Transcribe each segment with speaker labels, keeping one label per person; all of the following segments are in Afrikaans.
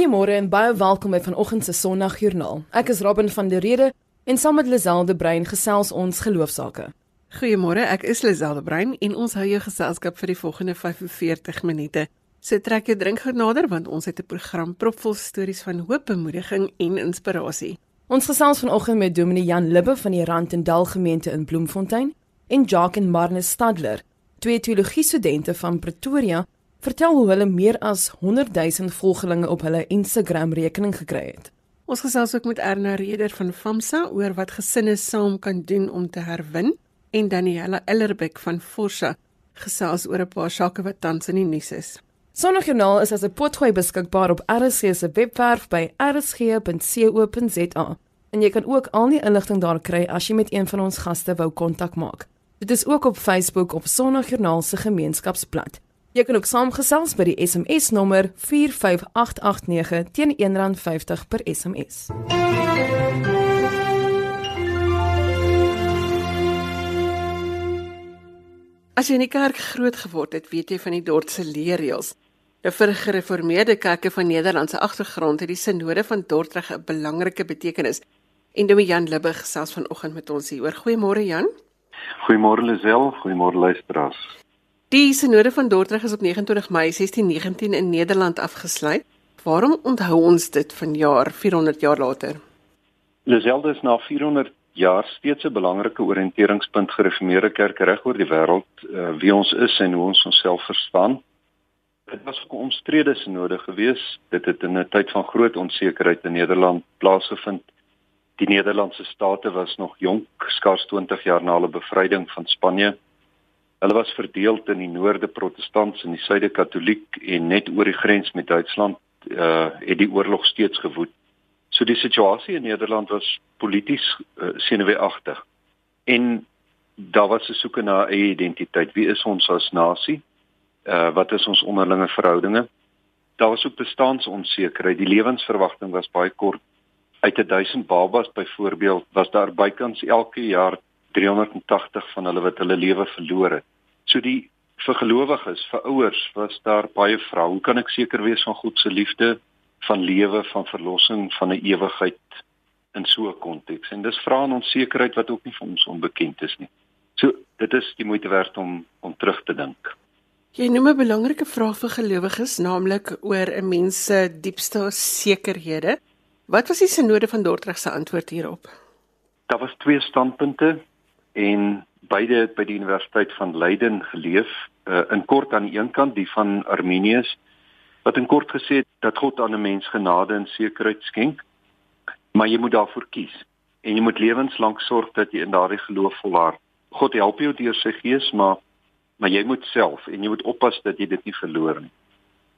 Speaker 1: Goeiemôre en baie welkom by vanoggend se Sondagjoernaal. Ek is Robin van der Rede en saam met Liselde Brein gesels ons geloofsake.
Speaker 2: Goeiemôre, ek is Liselde Brein en ons hou jou geselskap vir die volgende 45 minute. So trek jou drink gou nader want ons het 'n program propvol stories van hoop, bemoediging en inspirasie.
Speaker 1: Ons gesels vanoggend met Dominee Jan Libbe van die Rand en Dal gemeente in Bloemfontein en Jacques en Marnus Stadler, twee teologie studente van Pretoria vertel hoe hulle meer as 100 000 volgelinge op hulle Instagram rekening gekry het.
Speaker 2: Ons gesels ook met Erna Reder van Famsa oor wat gesinne saam kan doen om te herwin en Daniela Ellerbeck van Forsa gesels oor 'n paar sake wat tans in die nuus is.
Speaker 1: Sondagjoernaal is as 'n potgooi beskikbaar op RSG se webwerf by rsg.co.za. En jy kan ook al die inligting daar kry as jy met een van ons gaste wou kontak maak. Dit is ook op Facebook op Sondagjoernaal se gemeenskapsblad. Jy kan ook saamgesels by die SMS nommer 45889 teen R1.50 per SMS.
Speaker 2: As jy in die kerk groot geword het, weet jy van die Dordtse leerreëls. Nou vir gereformeerde kerke van Nederland se agtergrond het die sinode van Dordrecht 'n belangrike betekenis. En Dominee Jan Libbe gesels vanoggend met ons hier. Goeiemôre Jan.
Speaker 3: Goeiemôre Lisel, goeiemôre luisteraars.
Speaker 2: Die sinode van Dordrecht is op 29 Mei 1619 in Nederland afgesluit. Waarom onthou ons dit vanjaar 400 jaar later?
Speaker 3: Liselde is na 400 jaar steeds 'n belangrike oriënteringspunt gereformeerde kerk reg oor die wêreld, uh, wie ons is en hoe ons onsself verstaan. Dit was 'n omstrede sinode geweest. Dit het in 'n tyd van groot onsekerheid in Nederland plaasgevind. Die Nederlandse state was nog jonk, skaars 20 jaar na hulle bevryding van Spanje. Hulle was verdeel in die noorde protestants en die suide katoliek en net oor die grens met Duitsland uh het die oorlog steeds gewoed. So die situasie in Nederland was polities uh, senuweeagtig. En daar was 'n soeke na 'n identiteit. Wie is ons as nasie? Uh wat is ons onderlinge verhoudinge? Daar was ook bestaansonsekerheid. Die lewensverwagting was baie kort. Uit 1000 babas byvoorbeeld was daar bykans elke jaar 380 van hulle wat hulle lewe verloor het. So die vir gelowiges, vir ouers was daar baie vrae. Hoe kan ek seker wees van God se liefde, van lewe, van verlossing, van 'n ewigheid in so 'n konteks? En dis vrae en onsekerheid wat ook nie vir ons onbekend is nie. So dit is die moeite werd om om terug te dink.
Speaker 2: Jy noem 'n belangrike vraag vir gelowiges, naamlik oor 'n mens se diepste sekerhede. Wat was die sinode van Dordrecht se antwoord hierop?
Speaker 3: Daar was twee standpunte en beide het by die Universiteit van Leiden geleef. Uh, in kort aan die een kant die van Arminius wat in kort gesê het dat God aan 'n mens genade en sekerheid skenk, maar jy moet daarvoor kies en jy moet lewenslank sorg dat jy in daardie geloof volhard. God help jou deur sy gees, maar maar jy moet self en jy moet oppas dat jy dit nie verloor nie.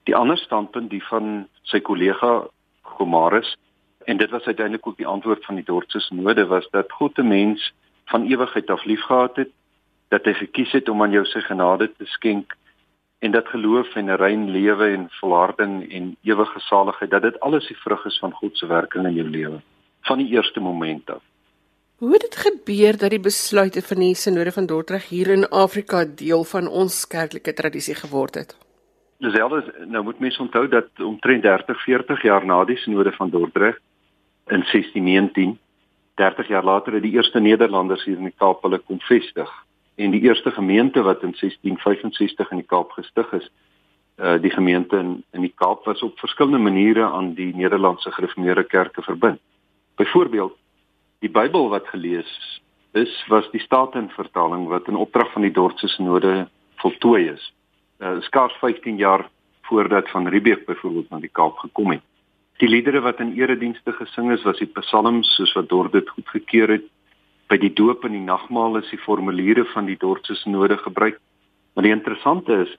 Speaker 3: Die ander standpunt, die van sy kollega Gomarus en dit was uiteindelik ook die antwoord van die Dordtse Sinode was dat God 'n mens van ewigheid af liefgehad het, dat hy gekies het om aan jou sy genade te skenk en dat geloof en 'n rein lewe en volharding en ewige saligheid dat dit alles die vrug is van God se werking in jou lewe van die eerste oomblik af.
Speaker 2: Hoe het dit gebeur dat die besluite van die Sinode van Dordrecht hier in Afrika deel van ons kerklike tradisie geword het?
Speaker 3: Dieselfde nou moet mense onthou dat omtrent 30, 40 jaar na die Sinode van Dordrecht in 1619 30 jaar later het die eerste Nederlanders hier in die Kaap hulle kom vestig en die eerste gemeente wat in 1665 in die Kaap gestig is uh die gemeente in in die Kaap was op verskillende maniere aan die Nederlandse gereformeerde kerke verbind. Byvoorbeeld die Bybel wat gelees is was die Staten-vertaling wat in opdrag van die Dordtse Sinode voltooi is. Uh skaars 15 jaar voordat van Riebeeck byvoorbeeld na die Kaap gekom het. Die liedere wat in eredienste gesing is, was die psalms soos wat Dort dit goedgekeur het. By die doop en die nagmaal is die formuliere van die Dortse sinode gebruik. Maar die interessante is,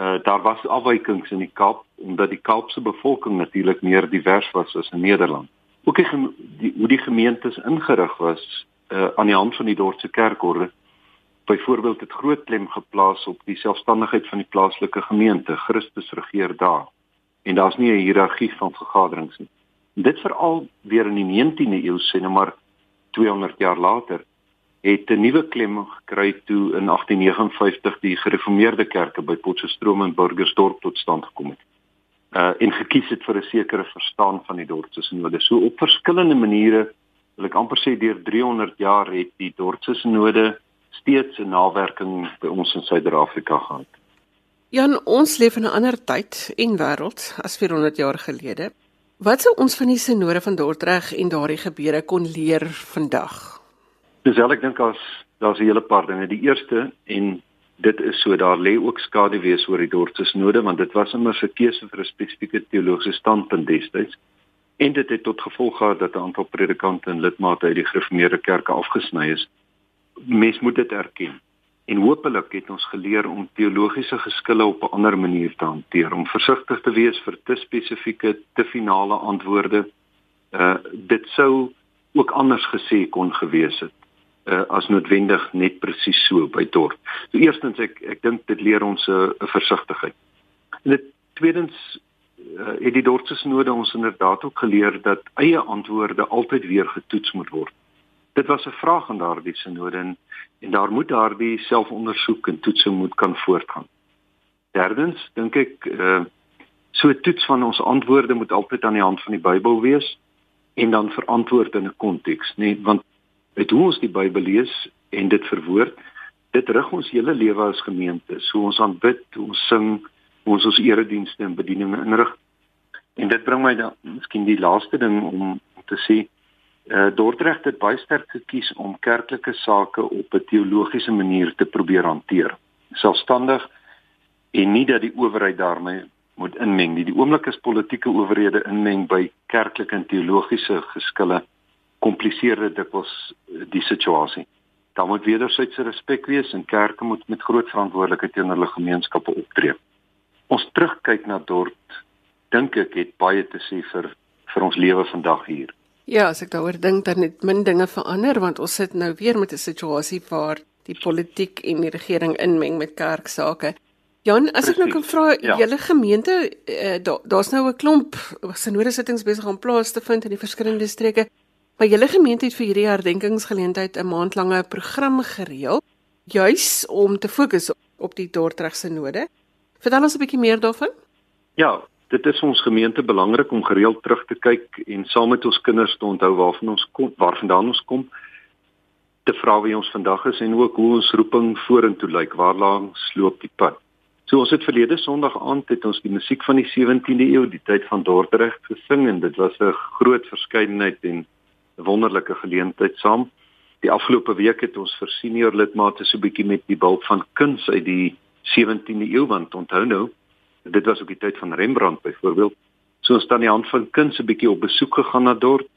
Speaker 3: uh, daar was afwykings in die Kaap omdat die Kaapse bevolking natuurlik meer divers was as in Nederland. Ook die, die hoe die gemeentes ingerig was uh, aan die hand van die Dortse kerkorde. Byvoorbeeld het groot klem geplaas op die selfstandigheid van die plaaslike gemeente. Christus regeer daar en daar's nie 'n hiërargie van vergaderings nie. Dit veral weer in die 19de eeu sê nou maar 200 jaar later het 'n nuwe klem gekry toe in 1859 die gereformeerde kerke by Potchefstroom en Burgersdorp tot stand gekom het. uh en gekies het vir 'n sekere verstaan van die Dordtse sinode. So op verskillende maniere wil ek amper sê deur 300 jaar het die Dordtse sinode steeds 'n nawerking by ons in Suid-Afrika gehad.
Speaker 2: Jan, ons leef in 'n ander tyd en wêreld as 400 jaar gelede. Wat sou ons van die sinode van Dordrecht en daardie gebeure kon leer vandag?
Speaker 3: Dis wel ek dink as daar's 'n hele paar dinge. Die eerste en dit is so daar lê ook skade wees oor die Dordtse sinode want dit was immer 'n keuse vir 'n spesifieke teologiese standpunt destyds en dit het tot gevolg gehad dat 'n aantal predikante en lidmate uit die gereformeerde kerke afgesny is. Mens moet dit erken. En hopelik het ons geleer om teologiese geskille op 'n ander manier te hanteer, om versigtig te wees vir te spesifieke, te finale antwoorde. Uh dit sou ook anders gesê kon gewees het uh, as noodwendig net presies so by dorp. So eerstens ek ek dink dit leer ons 'n uh, versigtigheid. En dit tweedens uh, het die dorpse sinode ons inderdaad ook geleer dat eie antwoorde altyd weer getoets moet word. Dit was 'n vraag aan daardie sinode en, en daar moet daardie selfondersoek en toetsing moet kan voortgaan. Derdens dink ek uh, so 'n toets van ons antwoorde moet altyd aan die hand van die Bybel wees en dan verantwoord in 'n konteks, nê, nee, want uit hoe ons die Bybel lees en dit verwoord, dit rig ons hele lewe as gemeente. So ons aanbid, ons sing, ons ons eredienste en bedieninge inrig. En dit bring my dan miskien die laaste ding om te sê, uh, Dordrecht het baie sterk gekies om kerklike sake op 'n teologiese manier te probeer hanteer. Selfstandig en nie dat die owerheid daarmee moet inmeng nie. Die oomblik is politieke owerhede inmeng by kerklike en teologiese geskille kompliseer dit dikwels eh, die situasie. Daar moet wederwysige respek wees en kerke moet met groot verantwoordelikheid teenoor hulle gemeenskappe optree. Ons terugkyk na Dort, dink ek het baie te sê vir vir ons lewe vandag hier.
Speaker 2: Ja, as ek daaroor dink dan het min dinge verander want ons sit nou weer met 'n situasie waar die politiek en die regering inmeng met kerksake. Jan, as ek nou kan vra, ja. julle gemeente, uh, daar's nou 'n klomp sinode sittings besig om plaas te vind in die verskillende streke. Maar julle gemeente het vir hierdie herdenkingsgeleentheid 'n maandlange program gereël, juis om te fokus op die Dordregse node. Vertel ons 'n bietjie meer daarvan.
Speaker 3: Ja, dit is ons gemeente belangrik om gereeld terug te kyk en saam met ons kinders te onthou waarvan ons kom, waarvandaan ons kom, te vra wie ons vandag is en ook hoe ons roeping vorentoe lyk, waar langs loop die pad. So ons het verlede Sondag aand het ons die musiek van die 17de eeu, die tyd van Dordrecht gesing en dit was 'n groot verskeidenheid en 'n wonderlike geleentheid saam. Die afgelope week het ons vir senior lidmate so 'n bietjie met die bulp van kuns uit die 17de eeu want onthou nou, dit was ook die tyd van Rembrandt byvoorbeeld. So ons staan die hand van kuns 'n bietjie op besoek gegaan na dorp.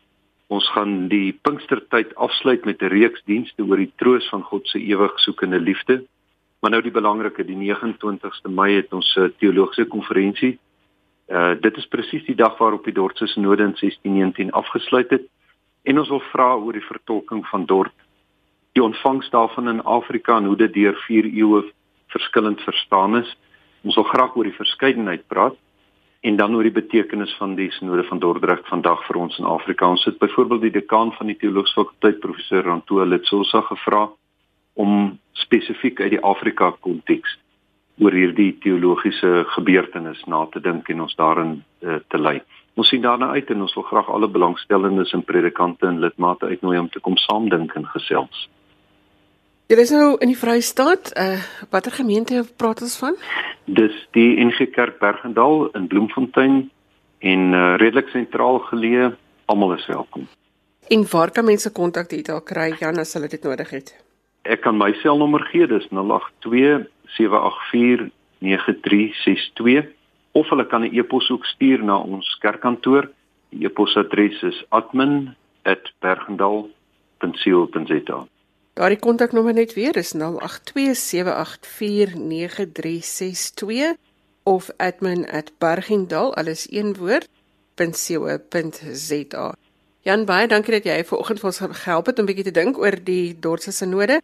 Speaker 3: Ons gaan die Pinkstertyd afsluit met 'n reeks dienste oor die troos van God se ewig soekende liefde. Maar nou die belangrike, die 29ste Mei het ons 'n teologiese konferensie. Uh dit is presies die dag waarop die Dordtse Sinode in 1619 afgesluit het en ons wil vra oor die vertolking van dorp die ontvangs daarvan in Afrika en hoe dit deur 4 eeue verskillend verstaan is ons wil graag oor die verskeidenheid praat en dan oor die betekenis van die sinode van Dordrecht vandag vir ons in Afrika ons het byvoorbeeld die dekaan van die teologiese fakulteit professor Rantoa Litsosa gevra om spesifiek uit die Afrika konteks oor hierdie teologiese gebeurtenis na te dink en ons daarin uh, te lei. Ons sien daarna uit en ons wil graag alle belangstellendes en predikante en lidmate uitnooi om te kom saamdink en gesels.
Speaker 2: Julle is nou in die Vrystaat. Uh watter gemeente praat ons van?
Speaker 3: Dis die NG Kerk Bergendal in Bloemfontein en uh, redelik sentraal geleë. Almal is welkom.
Speaker 2: En waar kan mense kontak detail kry Jan as hulle dit nodig het?
Speaker 3: Ek kan my selnommer gee, dis 082 784 9362 of hulle kan 'n e-pos ook stuur na ons kerkkantoor. Die e-posadres is admin@bergendal.co.za.
Speaker 2: Daardie kontaknommer net weer is 0827849362 of admin@bergendal alles een woord .co.za. Jan baie dankie dat jy vanoggend vir ons gehelp het om 'n bietjie te dink oor die Dordtse sinode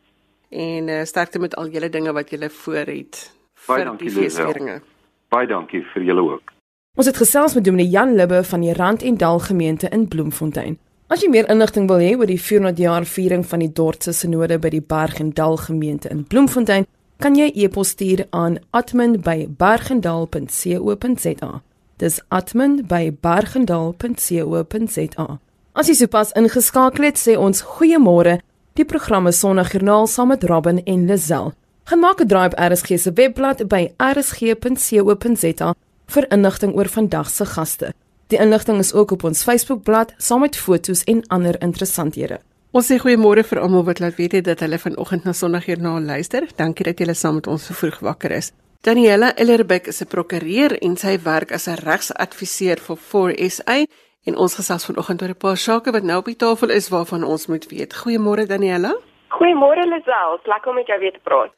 Speaker 2: en uh, sterkte met al julle dinge wat julle voor het vir die feesvieringe.
Speaker 3: Baie dankie vir julle ook.
Speaker 1: Ons het gesels met Dominee Jan Libbe van die Rand en Dal gemeente in Bloemfontein. As jy meer inligting wil hê oor die 400 jaar viering van die Dordtse sinode by die Berg en Dal gemeente in Bloemfontein, kan jy e-pos stuur aan admin@bergendal.co.za. Dis admin@bergendal.co.za. As jy sopas ingeskakel het, sê ons goeiemôre. Die programme Sondagjoernaal saam met Robin en Lazel. Gaan maak 'n draai op RSG se webblad by rsg.co.za vir inligting oor vandag se gaste. Die inligting is ook op ons Facebookblad saam met fotos en ander interessanthede.
Speaker 2: Ons sê goeiemôre vir almal wat laat weet het dat hulle vanoggend na Sondagjoernaal luister. Dankie dat julle saam met ons so vroeg wakker is. Daniela Ellerbeck is 'n prokureur en sy werk as 'n regsadviseur vir 4SA en ons gesels vanoggend oor 'n paar sake wat nou op die tafel is waarvan ons moet weet. Goeiemôre Daniela.
Speaker 4: Goeiemôre Lisel, lekker om met jou weer te praat.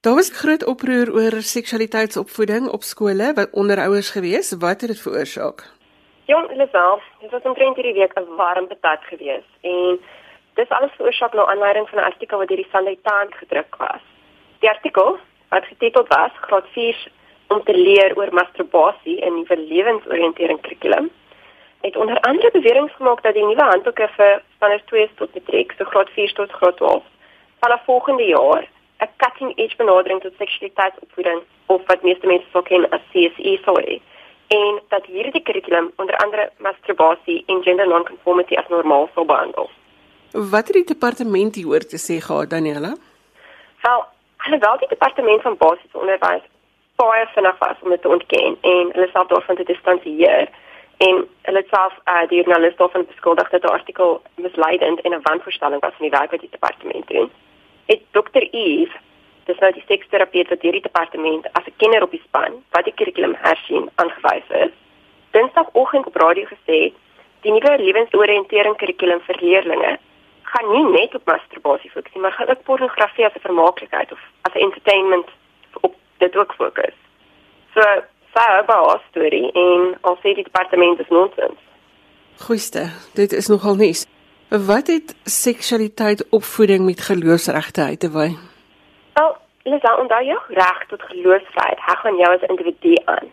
Speaker 2: Daar was groot oproer oor seksualiteitsopvoeding op skole wat onder ouers gewees. Wat het dit veroorsaak?
Speaker 4: Jong Lisel, dit was omtrent hierdie week 'n warm patat gewees en dis alles veroorsaak na aanleiding van 'n artikel wat deur die Sunday Times gedruk was. Die artikel wat getiteld was Graad 4 om te leer oor masturbasie in die lewensoriëntering kurrikulum het onder andere beweringe gemaak dat die nuwe handboeke vir standaard 2 tot matriek, so graad 4 tot graad 12, vanaf volgende jaar 'n cutting edge benadering tot seksualiteitsopvoeding of wat meeste mense sou ken as CSE sou hê en dat hierdie kurrikulum onder andere masturbasie en gender nonconformity as normaal sou behandel.
Speaker 2: Wat het die departement hieroor te sê gehad Daniela?
Speaker 4: Wel, alhoewel die departement van basiese onderwys baie vinnig was om dit te ontken en hulle self daarvan te distansieer en hulle self uh, die joernalis daarvan beskuldig dat die artikel misleidend en 'n wanvoorstelling was van die werk wat die departement doen. Het Dr. Eve, dis nou die seksterapeut wat hierdie departement as 'n kenner op die span wat die kurrikulum hersien aangewys is, Dinsdagoggend op radio gesê die nuwe lewensoriëntering kurrikulum vir leerders gaan nie net op masturbasie fokus nie, maar gaan ook pornografie as 'n vermaaklikheid of as 'n entertainment op dit ook fokus. So, sy bou storie en al sê die departement is nonsens.
Speaker 2: Goeiste, dit is nogal nie. Wat het seksualiteit opvoeding met geloofsregte te wy?
Speaker 4: Wel, Lisa, onthou jou reg tot geloofsvryheid, hy gaan jou as individu aan.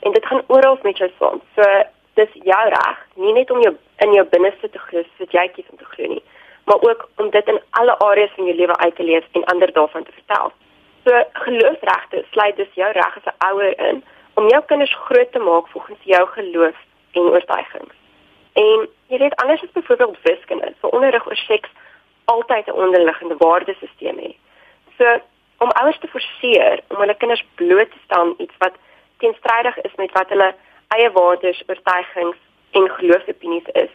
Speaker 4: En dit gaan oral met jou saam. So, dis jou reg, nie net om jou in jou binneste te glo, soos jy kies om te glo nie, maar ook om dit in alle areas van jou lewe uit te leef en ander daarvan te vertel. So geloofsregte sluit dus jou reg as 'n ouer in om jou kinders groot te maak volgens jou geloof en oortuigings. En jy weet anders as byvoorbeeld wiskunde, so onderrig oor seks altyd 'n onderliggende waardesisteem het. So om ouers te forceer om hulle kinders bloot te stel aan iets wat teenstrydig is met wat hulle eie waardes, oortuigings en geloofsopinies is,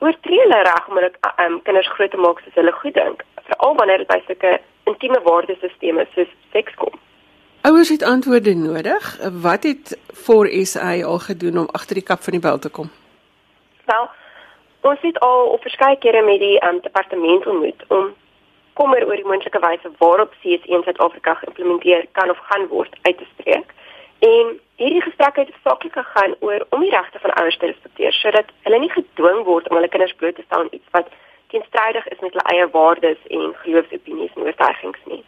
Speaker 4: oortree hulle reg om hulle um, kinders groot te maak soos hulle goed dink, veral wanneer dit by sulke intieme waardesisteme soos seks kom.
Speaker 2: Ouers het antwoorde nodig. Wat het 4SA al gedoen om agter die kap van die bel te kom?
Speaker 4: Wel, ons het al op verskeie kere met die um, departement ontmoet om kommer oor die moontlike wyse waarop CSE in Suid-Afrika geïmplementeer kan of gaan word uit te spreek. En hierdie gesprek het saaklik gegaan oor om die regte van ouers te respekteer sodat hulle nie gedwing word om hulle kinders bloot te stel aan iets wat teenstrydig is met hulle eie waardes en geloofsopinies en oortuigings nie.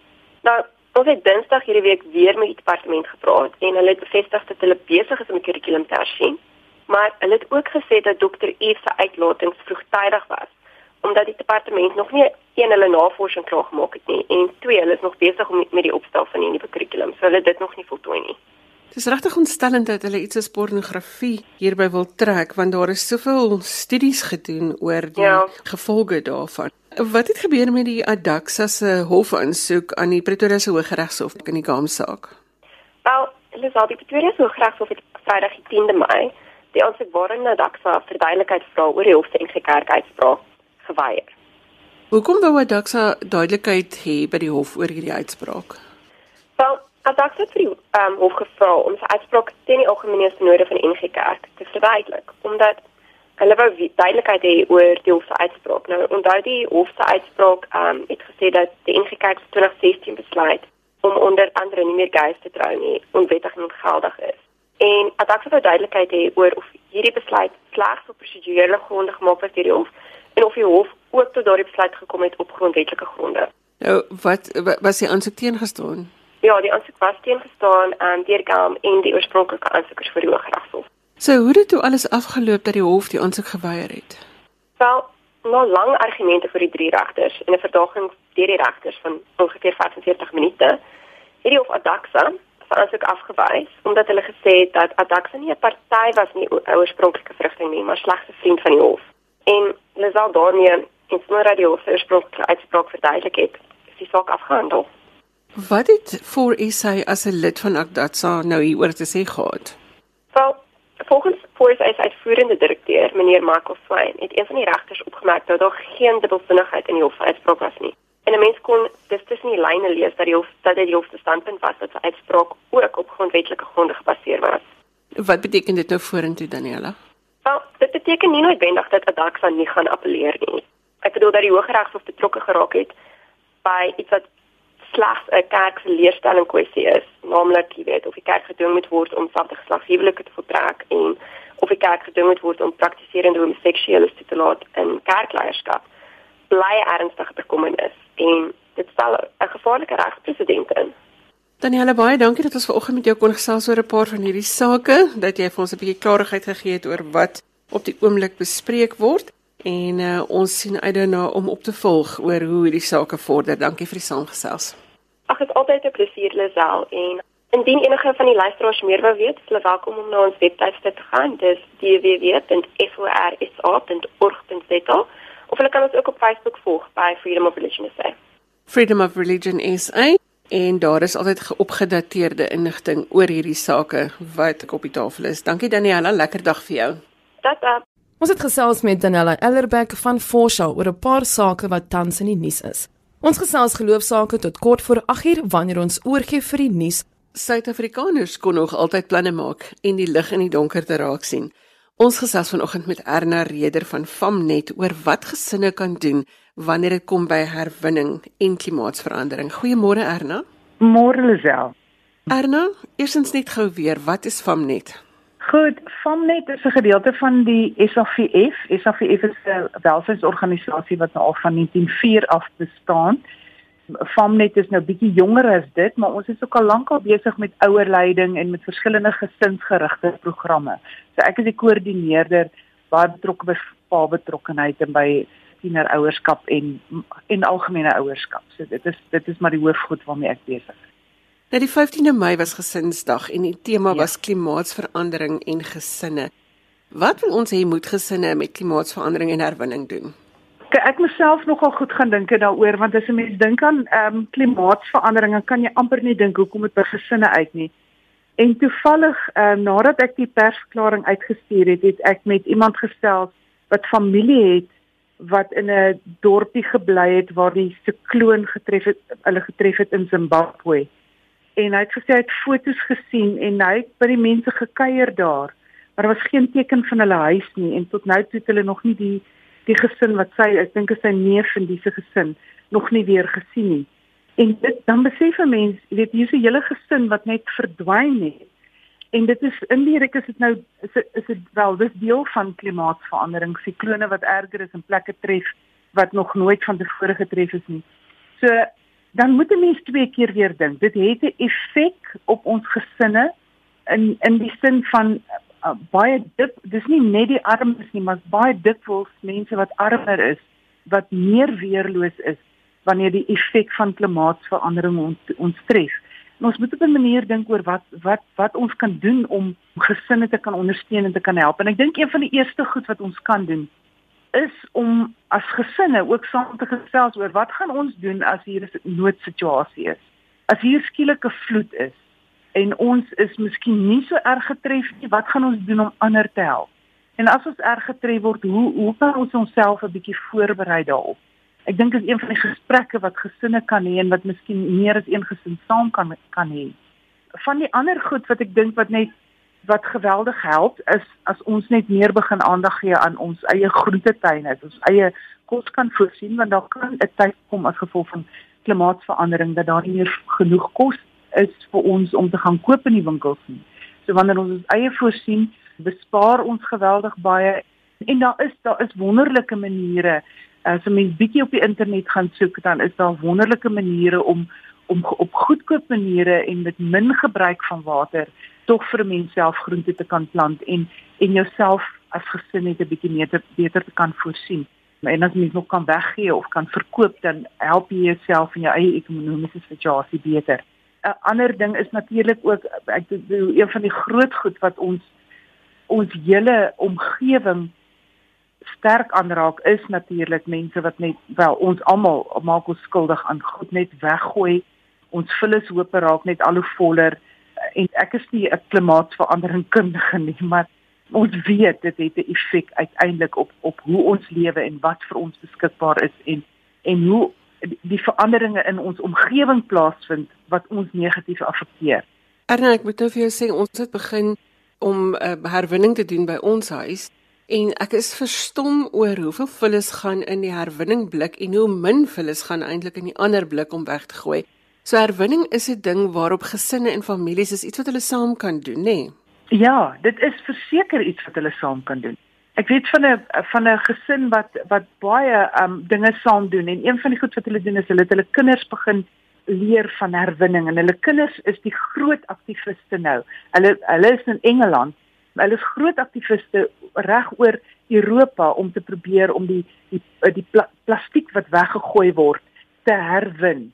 Speaker 4: Nou, ons het Dinsdag hierdie week weer met die departement gepraat en hulle het bevestig dat hulle besig is om die kurrikulum te hersien, maar hulle het ook gesê dat dokter Eve se uitlatings vroegtydig was omdat die departement nog nie een hulle navorsing klaar gemaak het nie en twee hulle is nog besig om met die opstel van die nuwe kurrikulum, so hulle dit nog nie voltooi nie.
Speaker 2: Dit is regtig ontstellend dat hulle iets as pornografie hierby wil trek want daar is soveel studies gedoen oor die ja. gevolge daarvan. Wat het gebeur met die Adaxa se hofaansoek aan die Pretoria se Hooggeregshof in die Gaamsaak?
Speaker 4: Wel, hulle sê die Pretoria se Hooggeregshof het Vrydag die 10de Mei die aansoek waarin Adaxa verduidelikheid vra oor die hof se ingekerdheidspraak geweier.
Speaker 2: Hoekom wou Adaxa duidelikheid hê by die hof oor hierdie uitspraak?
Speaker 4: Wel, Adak het vir ehm um, hof gevra om sy uitspraak teen die algemene synode van NG Kerk te verduidelik omdat hulle wou duidelikheid hê oor die hof se uitspraak. Nou onthou die hof se uitspraak um, het gesê dat die NG Kerk 2016 besluit om onder andere nie meer gees te trou nie onwettig en ongeldig is. En Adak het duidelikheid hê oor of hierdie besluit slegs op prosedurele gronde gemaak is deur die hof en of die hof ook tot daardie besluit gekom het op grondwetlike gronde.
Speaker 2: Nou wat was die aansoek teengestaan?
Speaker 4: Ja, die aansoek was teengestaan aan um, deur Gam en die oorspronklike aansoekers vir die Hooggeregshof.
Speaker 2: So hoe het dit alles afgeloop dat die hof die aansoek geweier het?
Speaker 4: Wel, na lang argumente vir die drie regters en 'n verdaging deur die regters van ongeveer 45 minute, het die hof Adaxa se aansoek afgewys omdat hulle gesê het dat Adaxa nie 'n party was nie oorspronklike vrugting nie, maar slegs 'n vriend van die hof. En Lazal daarmee in Smora die hof oorspronklike uitspraak verduidelik het, is die saak afgehandel.
Speaker 2: Wat het voor sy as 'n lid van Adaxa nou hier oor te sê gehad?
Speaker 4: Wel, volgens voor sy uitvoerende direkteur, meneer Michael Swain, het een van die regters opgemerk dat daar geen dubbelsinnigheid in die hof uitspraak was nie. En 'n mens kon dis tussen die lyne lees dat die hof dat dit die hof se standpunt was dat sy uitspraak ook op grondwetlike gronde gebaseer was.
Speaker 2: Wat beteken dit nou vorentoe Daniela?
Speaker 4: Wel, dit beteken nie noodwendig dat Adaxa nie gaan appeleer nie. Ek bedoel dat die Hooggeregshof betrokke geraak het by iets wat slegs 'n kerk se leerstelling kwessie is, naamlik jy weet of die kerk gedwing moet word om selfde geslagshuwelike te voltrek en of die kerk gedwing moet word om praktiserende homoseksueles te toelaat in kerkleierskap bly ernstige bekommernis en dit stel 'n gevaarlike regspresedent in.
Speaker 2: Daniela baie dankie dat ons vanoggend met jou kon gesels oor 'n paar van hierdie sake, dat jy vir ons 'n bietjie klarigheid gegee het oor wat op die oomblik bespreek word en uh, ons sien uit daarna om op te volg oor hoe hierdie sake vorder. Dankie vir die saamgesels.
Speaker 4: Ag, dit is altyd 'n plesier Lisel en indien enige van die luisteraars meer wou weet, is hulle welkom om na ons webtuiste te gaan. Dis www.forsa.org.za of hulle kan ons ook op Facebook volg by Freedom of Religion SA.
Speaker 2: Freedom of Religion SA en daar is altyd geopgedateerde inligting oor hierdie sake wat op die tafel is. Dankie Daniela, lekker dag vir jou.
Speaker 4: Tot dan.
Speaker 1: Ons het gesels met Daniela Ellerbeck van Forsha oor 'n paar sake wat tans in die nuus is. Ons gesels geloofsaake tot kort voor 8uur wanneer ons oorgie vir die nuus.
Speaker 2: Suid-Afrikaners kon nog altyd planne maak en die lig in die donker te raak sien. Ons gesels vanoggend met Erna Reder van Famnet oor wat gesinne kan doen wanneer dit kom by herwinning en klimaatsverandering. Goeiemôre Erna.
Speaker 5: Môre Lisel.
Speaker 2: Erna, eersins net gou weer, wat is Famnet?
Speaker 5: Goed, Famnet is 'n gedeelte van die SAVF. SAVF is 'n welsynsorganisasie wat nou al van 1904 af bestaan. Famnet is nou bietjie jonger as dit, maar ons is ook al lank al besig met ouerleiding en met verskillende gesinsgerigte programme. So ek is die koördineerder baie betrokke by pa betrokkenheid en by tienerouerskap en en algemene ouerskap. So dit is dit is maar die hoofgoed waarmee ek besig is.
Speaker 2: Nou die 15de Mei was gesinsdag en die tema ja. was klimaatsverandering en gesinne. Wat wil ons hê moet gesinne met klimaatsverandering en herwinning doen?
Speaker 5: ek myself nogal goed gaan dink daaroor want as 'n mens dink aan ehm um, klimaatsverandering dan kan jy amper nie dink hoekom dit by gesinne uit nie. En toevallig ehm um, nadat ek die persverklaring uitgestuur het, het ek met iemand gesels wat familie het wat in 'n dorpie gebly het waar die sikloon getref het, hulle getref het in Zimbabwe. En hy het gesê hy het foto's gesien en hy het by die mense gekuier daar, maar daar was geen teken van hulle huis nie en tot nou toe het hulle nog nie die die gesin wat sy ek dink is sy neef in diese gesin nog nie weer gesien nie. En dit dan besef 'n mens, jy weet hier's 'n hele gesin wat net verdwyn het. En dit is indirek is dit nou is dit is dit wel dis deel van klimaatsverandering, siklone wat erger is en plekke tref wat nog nooit van tevore getref is nie. So dan moet 'n mens twee keer weer dink. Dit het 'n effek op ons gesinne in in die sin van uh, baie dik dis nie net die armes nie maar baie dikwels mense wat armer is wat meer weerloos is wanneer die effek van klimaatsverandering ons ons tref. En ons moet op 'n manier dink oor wat wat wat ons kan doen om gesinne te kan ondersteun en te kan help. En ek dink een van die eerste goed wat ons kan doen is om as gesinne ook saam te gesels oor wat gaan ons doen as hier 'n noodsituasie is. As hier skielik 'n vloed is en ons is miskien nie so erg getref nie, wat gaan ons doen om ander te help? En as ons erg getref word, hoe hoe kan ons onsself 'n bietjie voorberei daarop? Ek dink is een van die gesprekke wat gesinne kan hê en wat miskien meer as een gesin saam kan kan hê. Van die ander goed wat ek dink wat net wat geweldig help is as ons net meer begin aandag gee aan ons eie groentetuine, ons eie kos kan voorsien want daar kan 'n tyd kom as gevolg van klimaatsverandering dat daar nie meer genoeg kos is vir ons om te gaan koop in die winkels nie. So wanneer ons ons eie voorsien, bespaar ons geweldig baie en daar is daar is wonderlike maniere as 'n mens bietjie op die internet gaan soek dan is daar wonderlike maniere om om op goedkoop maniere en met min gebruik van water tog vir menself groente te kan plant en en jouself as gesin net 'n bietjie meer te, beter te kan voorsien. En as mens nog kan weggee of kan verkoop dan help jy jouself en jou eie ekonomiese situasie beter. 'n ander ding is natuurlik ook ek bedoel een van die groot goed wat ons ons hele omgewing sterk aanraak is natuurlik mense wat net wel ons almal maak ons skuldig aan goed net weggooi. Ons vullis hoop raak net al hoe voller en ek is nie 'n klimaatsverandering kundige nie, maar ons weet dit het 'n effek uiteindelik op op hoe ons lewe en wat vir ons beskikbaar is en en hoe die veranderinge in ons omgewing plaasvind wat ons negatief affekteer.
Speaker 2: Erna, ek moet nou vir jou sê ons het begin om uh, herwinning te doen by ons huis en ek is verstom oor hoeveel vullis gaan in die herwinningblik en hoe min vullis gaan eintlik in die ander blik om weg te gooi. So herwinning is 'n ding waarop gesinne en families is iets wat hulle saam kan doen, nê? Nee?
Speaker 5: Ja, dit is verseker iets wat hulle saam kan doen. Ek weet van 'n van 'n gesin wat wat baie um dinge saam doen en een van die goed wat hulle doen is hulle het hulle kinders begin leer van herwinning en hulle kinders is die groot aktiviste nou. Hulle hulle is in Engeland. Hulle is groot aktiviste reg oor Europa om te probeer om die die die pla plastiek wat weggegooi word te herwin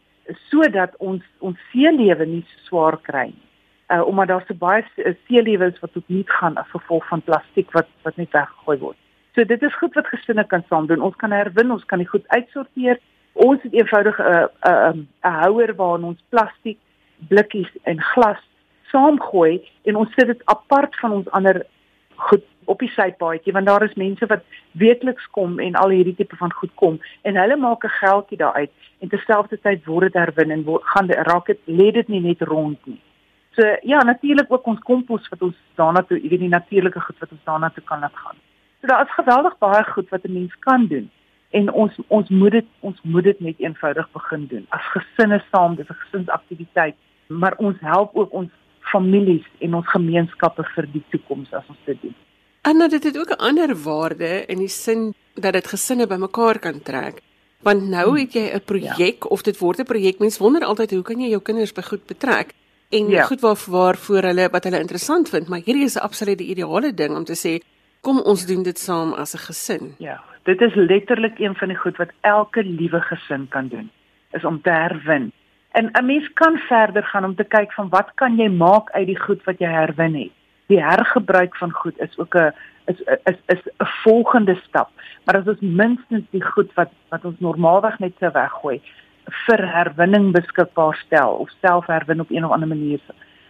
Speaker 5: sodat ons ons seelewe nie so swaar kry nie. Uh omdat daar so baie seelewe is wat opnuut gaan as gevolg van plastiek wat wat net weggegooi word. So dit is goed wat gesinne kan saam doen. Ons kan herwin, ons kan dit goed uitsorteer Ons het eenvoudig 'n uh, 'n uh, 'n uh, houer waarin ons plastiek, blikkies en glas saamgooi en ons sit dit apart van ons ander goed op die sypaadjie want daar is mense wat weekliks kom en al hierdie tipe van goed kom en hulle maak 'n geldjie daaruit en terselfdertyd word dit herwin en word, gaan raak dit lê dit nie net rond nie. So ja, natuurlik ook ons kompos wat ons daarna toe, jy weet die natuurlike goed wat ons daarna toe kan laat gaan. So daar is geweldig baie goed wat 'n mens kan doen en ons ons moet dit ons moet dit net eenvoudig begin doen as gesinne saam dis 'n gesinsaktiwiteit maar ons help ook ons families en ons gemeenskappe vir die toekoms as ons dit doen.
Speaker 2: En dit het ook 'n ander waarde in die sin dat dit gesinne bymekaar kan trek. Want nou het jy 'n projek ja. of dit word 'n projek. Mens wonder altyd hoe kan jy jou kinders by goed betrek? En ja. goed waar waarvoor hulle wat hulle interessant vind, maar hierdie is 'n absolute ideale ding om te sê kom ons doen dit saam as 'n gesin.
Speaker 5: Ja. Dit is letterlik een van die goed wat elke liewe gesin kan doen, is om te herwin. En 'n mens kan verder gaan om te kyk van wat kan jy maak uit die goed wat jy herwin het. Die hergebruik van goed is ook 'n is is is 'n volgende stap. Maar as ons minstens die goed wat wat ons normaalweg net so weggooi vir herwinning beskikbaar stel of self herwin op een of ander manier,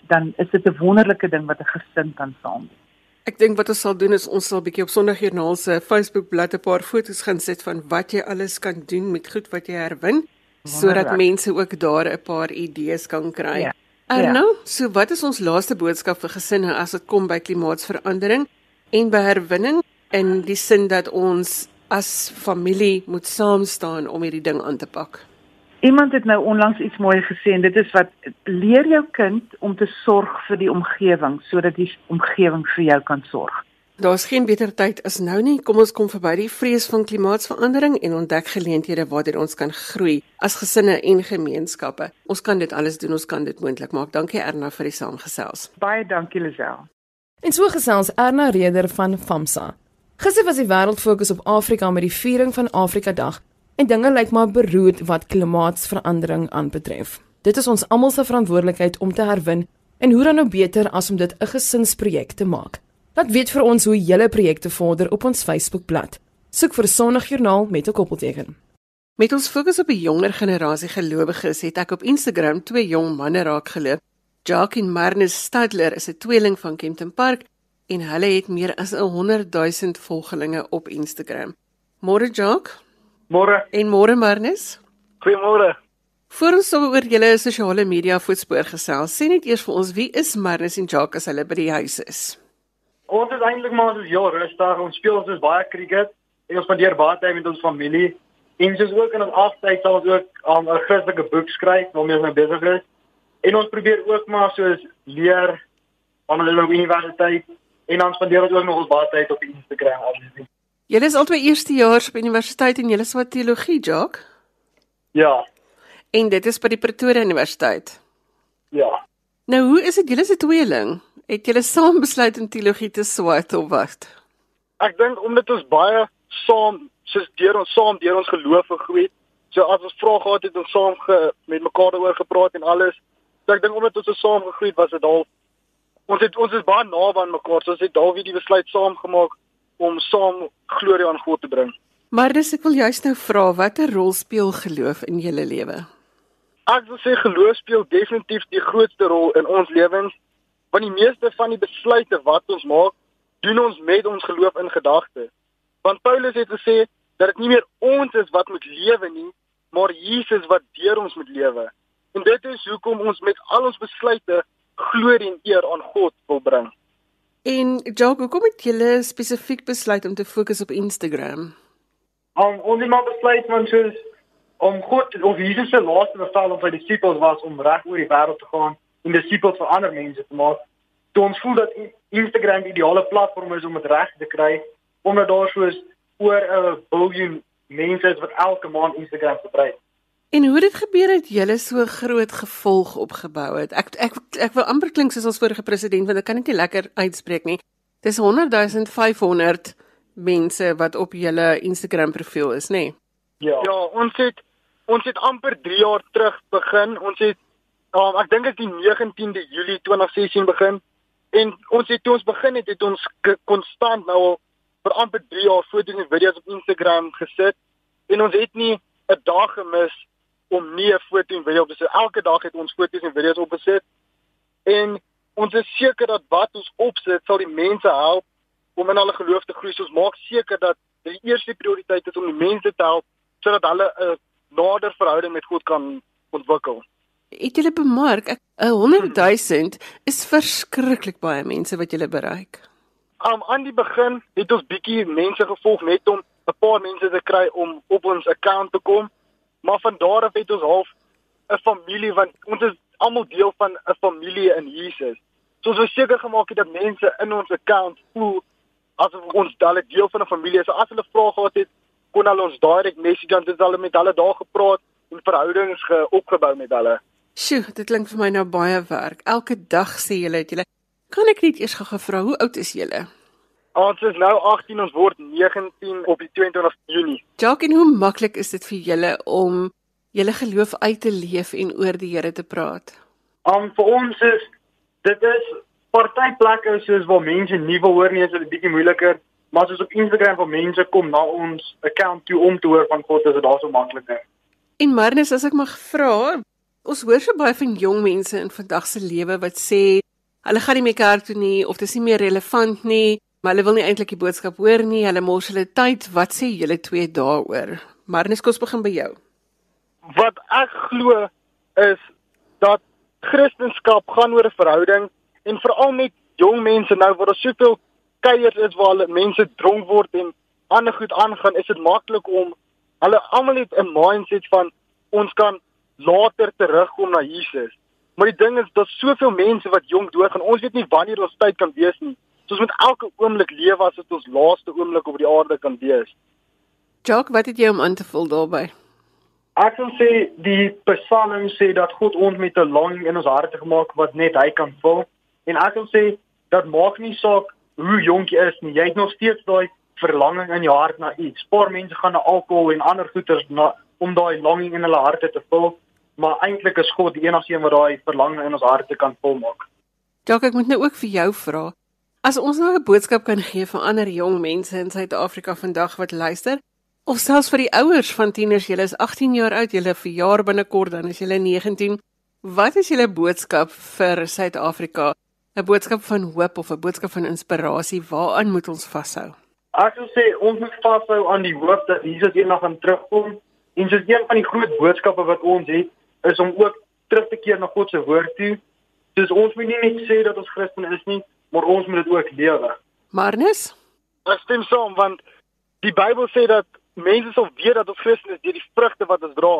Speaker 5: dan is dit 'n wonderlike ding wat 'n gesin kan saam doen.
Speaker 2: Ek dink wat ons sal doen is ons sal bietjie op Sondagjoernaal se Facebook bladsy 'n paar foto's gaan sit van wat jy alles kan doen met goed wat jy herwin sodat mense ook daar 'n paar idees kan kry. Ja. Arno, ja. so wat is ons laaste boodskap vir gesinne as dit kom by klimaatsverandering en by herwinning in die sin dat ons as familie moet saam staan om hierdie ding aan te pak?
Speaker 5: Iemand het nou onlangs iets mooi gesê en dit is wat leer jou kind om te sorg vir die omgewing sodat die omgewing vir jou kan sorg.
Speaker 2: Daar's geen beter tyd as nou nie. Kom ons kom verby die vrees van klimaatsverandering en ontdek geleenthede waar ons kan groei as gesinne en gemeenskappe. Ons kan dit alles doen, ons kan dit moontlik maak. Dankie Erna vir die saamgesels.
Speaker 5: Baie dankie Lisel.
Speaker 1: En so gesels Erna Reder van FAMSA. Gister was die wêreld fokus op Afrika met die viering van Afrika Dag en dinge lyk maar beroerd wat klimaatsverandering aanbetref. Dit is ons almal se verantwoordelikheid om te herwin en hoe dan nou beter as om dit 'n gesinsprojek te maak. Laat weet vir ons hoe julle projekte vorder op ons Facebookblad. Soek vir Sondagjoernaal met 'n koppelteken.
Speaker 2: Met ons fokus op 'n jonger generasie gelowiges het ek op Instagram twee jong manne raak geloop. Jacques en Marnus Stadler is 'n tweeling van Kempton Park en hulle het meer as 'n 100 000 volgelinge op Instagram. Môre Jacques,
Speaker 6: Môre.
Speaker 2: En môre Marnus.
Speaker 6: Goeiemôre.
Speaker 2: Voor ons oor julle sosiale media voetspoor gesels, sê net eers vir ons wie is Marnus en Jacques as hulle by die huis is.
Speaker 6: Ons is eintlik maar so ja, rustig. Ons speel ons baie cricket en ons spandeer baie tyd met ons familie. En soos ook in ons aftyd sal ons ook 'n um, Christelike boek skryf waarmee ons nou besig is. En ons probeer ook maar soos leer aan hulle op universiteit en dan spandeer ons ook nog ons baie tyd op Instagram obviously.
Speaker 2: Julle is albei eerstejaars op universiteit en julle is wat teologie, Jock?
Speaker 6: Ja.
Speaker 2: En dit is by die Pretoria Universiteit.
Speaker 6: Ja.
Speaker 2: Nou, hoe is dit julle se tweeling? Het julle saam besluit om teologie te swat of wat?
Speaker 6: Ek dink omdat ons baie saam soos deur ons saam deur ons geloof gegroei het. So as ons vrae gehad het, ons saam ge, met mekaar daaroor gepraat en alles. So ek dink omdat ons so saam gegroei het, was dit al ons het ons is baie naby aan mekaar. So ons het daal weer die besluit saam gemaak om saam glorie aan God te bring.
Speaker 2: Maar dis ek wil juist nou vra watter rol speel geloof in julle lewe?
Speaker 6: Ek wil sê geloof speel definitief die grootste rol in ons lewens want die meeste van die besluite wat ons maak, doen ons met ons geloof in gedagte. Want Paulus het gesê dat dit nie meer ons is wat moet lewe nie, maar Jesus wat deur ons moet lewe. En dit is hoekom ons met al ons besluite glorie en eer aan God wil bring.
Speaker 2: En Jacques, hoekom het julle spesifiek besluit om te fokus op Instagram?
Speaker 6: Um, ons het maar besluit want soos om God of Jesus se laaste bevel aan sy disippels was om reg oor die wêreld te gaan en disippels vir ander mense te maak. Toe ons voel dat Instagram die ideale platform is om dit reg te kry omdat daar soos oor 'n biljoen mense is wat elke maand Instagram gebruik.
Speaker 2: En hoe dit gebeur het julle so groot gevolg opgebou het. Ek ek ek wil amper klink soos ons vorige president want ek kan dit nie lekker uitspreek nie. Dis 100500 mense wat op julle Instagram profiel is, nê? Nee?
Speaker 6: Ja. Ja, ons het ons het amper 3 jaar terug begin. Ons het um, ek dink dit die 19de Julie 2016 begin en ons het toe ons begin het, het ons konstant nou al vir amper 3 jaar foto's en video's op Instagram gesit en ons het nie 'n dag gemis om nie 'n foto en video op te sit. Elke dag het ons foto's en video's opgesit. En ons is seker dat wat ons opsit sal die mense help om in hulle geloof te groei. So ons maak seker dat die eerste prioriteit is om die mense te help sodat hulle 'n nader verhouding met God kan ontwikkel.
Speaker 2: Het julle bemerk 'n 100 000 is verskriklik baie mense wat julle bereik.
Speaker 6: Um, aan die begin het ons bietjie mense gevolg net om 'n paar mense te kry om op ons account te kom. Maar van daar af het ons half 'n familie want ons is almal deel van 'n familie in Jesus. So ons het seker gemaak dat mense in ons account voel asof ons dalle deel van 'n familie is. So as hulle vrae gehad het, kon hulle ons direk message dan het hulle met hulle daar gepraat en verhoudings opgebou met hulle.
Speaker 2: Sjoe, dit klink vir my nou baie werk. Elke dag sê julle het julle Kan ek net eers gou gevra hoe oud is julle?
Speaker 6: Ons is nou 18, ons word 19 op die 22 Junie.
Speaker 2: Jacques, en hoe maklik is dit vir julle om julle geloof uit te leef en oor die Here te praat?
Speaker 6: Um vir ons is dit is party plekke soos waar mense nie wil hoor nie, is dit 'n bietjie moeiliker, maar as ons op Instagram vir mense kom na ons account toe om te hoor van God, is dit daar so makliker.
Speaker 2: En Marnus, as ek mag vra, ons hoor so baie van jong mense in vandag se lewe wat sê hulle gaan nie meer kerk toe nie of dit is nie meer relevant nie, maar hulle wil nie eintlik die boodskap hoor nie. Hulle mors hulle tyd. Wat sê julle twee daaroor? Marnus, kom ons begin by jou.
Speaker 6: Wat ek glo is dat Christendom gaan oor 'n verhouding en veral met jong mense nou waar daar soveel kuiers is waar hulle mense dronk word en ander goed aangaan, is dit maklik om hulle almal het 'n mindset van ons kan later terugkom na Jesus. Maar die ding is daar's soveel mense wat jonk doodgaan. Ons weet nie wanneer ons tyd kan wees nie. So ons moet elke oomblik lewe as dit ons laaste oomblik op die aarde kan wees.
Speaker 2: Jock, wat het jy om aan te vul daarbey?
Speaker 6: Ek wil sê die Psalm sê dat God ons met 'n longing in ons harte gemaak wat net hy kan vul. En ek wil sê dat maak nie saak hoe jonk jy is nie. Jy het nog steeds daai verlanging in jou hart na iets. Paar mense gaan na alkohol en ander goeters na om daai longing in hulle harte te vul maar eintlik is God die enigste een wat daai verlange in ons harte kan volmaak.
Speaker 2: Dalk ek moet nou ook vir jou vra. As ons nou 'n boodskap kan gee vir ander jong mense in Suid-Afrika vandag wat luister, of selfs vir die ouers van tieners, julle is 18 jaar oud, julle verjaar binnekort, dan is julle 19. Wat is julle boodskap vir Suid-Afrika? 'n Boodskap van hoop of 'n boodskap van inspirasie, waaraan moet ons vashou?
Speaker 6: Ek sou sê ons moet vashou aan die hoop dat Jesus eendag gaan terugkom. En dis een van die groot boodskappe wat ons het, is om ook terug te keer na God se woord toe. Dus ons moet nie net sê dat ons Christen is nie, maar ons moet dit ook lewe.
Speaker 2: Marnus?
Speaker 6: Ek stem saam want die Bybel sê dat mense sal weet dat ons Christen is deur die vrugte wat ons dra.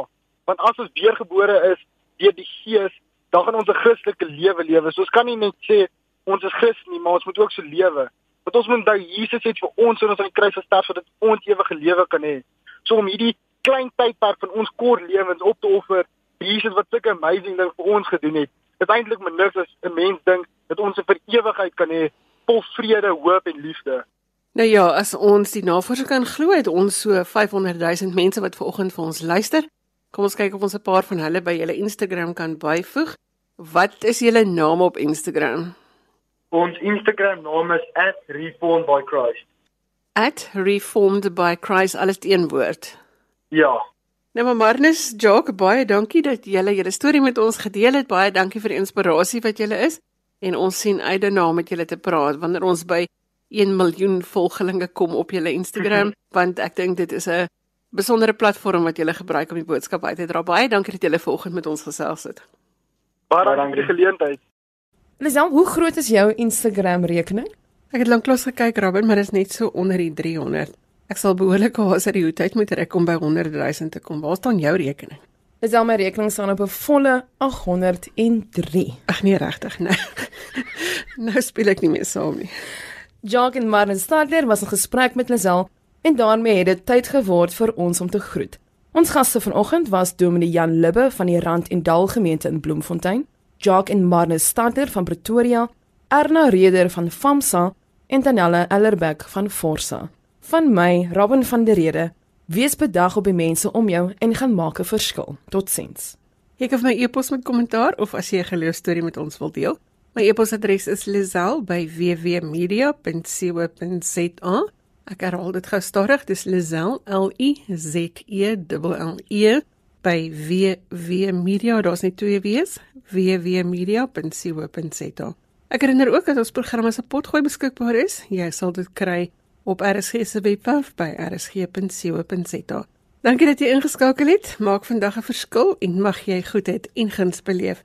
Speaker 6: Want as ons weergebore is deur die Gees, dan gaan ons 'n Christelike lewe lewe. So ons kan nie net sê ons is Christen nie, maar ons moet ook so lewe. Want ons moet onthou Jesus het vir ons en ons aan die kruis gesterf sodat ons ewige lewe kan hê. So om hierdie klein tydperk van ons kort lewens op te offer Jesus wat sulke amazing ding vir ons gedoen het. Dit eintlik maar niks as 'n mens dink dat ons vir ewigheid kan hê vol vrede, hoop en liefde.
Speaker 2: Nou ja, as ons die navorsing kan glo, het ons so 500 000 mense wat ver oggend vir ons luister. Kom ons kyk of ons 'n paar van hulle by julle Instagram kan byvoeg. Wat is julle naam op Instagram?
Speaker 6: Ons Instagram naam is @reformedbychrist.
Speaker 2: @reformedbychrist alles een woord.
Speaker 6: Ja.
Speaker 2: Nou maar Marnus, Jock, baie dankie dat julle julle storie met ons gedeel het. Baie dankie vir die inspirasie wat julle is en ons sien uit daarna met julle te praat wanneer ons by 1 miljoen volgelinge kom op julle Instagram want ek dink dit is 'n besondere platform wat julle gebruik om die boodskap uit te dra. Baie dankie dat julle vanoggend met ons gesels het.
Speaker 6: Baie dankie vir die geleentheid.
Speaker 1: Lisel, hoe groot is jou Instagram rekening?
Speaker 2: Ek het lanklaas gekyk, Robin, maar dit is net so onder die 300. Ek sal behoorlik haas uit die hoed uit moet rek om by 100 000 te kom. Waar staan jou rekening?
Speaker 1: Lisel, my rekening staan op 'n volle 803.
Speaker 2: Ag nee, regtig, nee. nou speel ek nie meer saam nie.
Speaker 1: Jacques en Martin Stadler was in gesprek met Lisel en daarmee het dit tyd geword vir ons om te groet. Ons gaste vanoggend was Dominee Jan Libbe van die Rand en Dal gemeente in Bloemfontein, Jacques en Martin Stadler van Pretoria, Erna Reder van FAMSA en Danelle Ellerbeck van Forsa. Van my, Robin van der Rede. Wees bedag op die mense om jou en gaan maak 'n verskil. Totsiens.
Speaker 2: Jy kan my e-pos met kommentaar of as jy 'n geloostorie met ons wil deel. My e-posadres is lizel@wwmedia.co.za. Ek herhaal dit gou stadig, dis lizel l i z e l e by wwmedia, daar's net twee w's, wwmedia.co.za. Ek herinner ook dat ons program as 'n potgooi beskikbaar is. Jy sal dit kry op RSG se webwerf by rsg.co.za. Dankie dat jy ingeskakel het. Maak vandag 'n verskil en mag jy goedheid en guns beleef.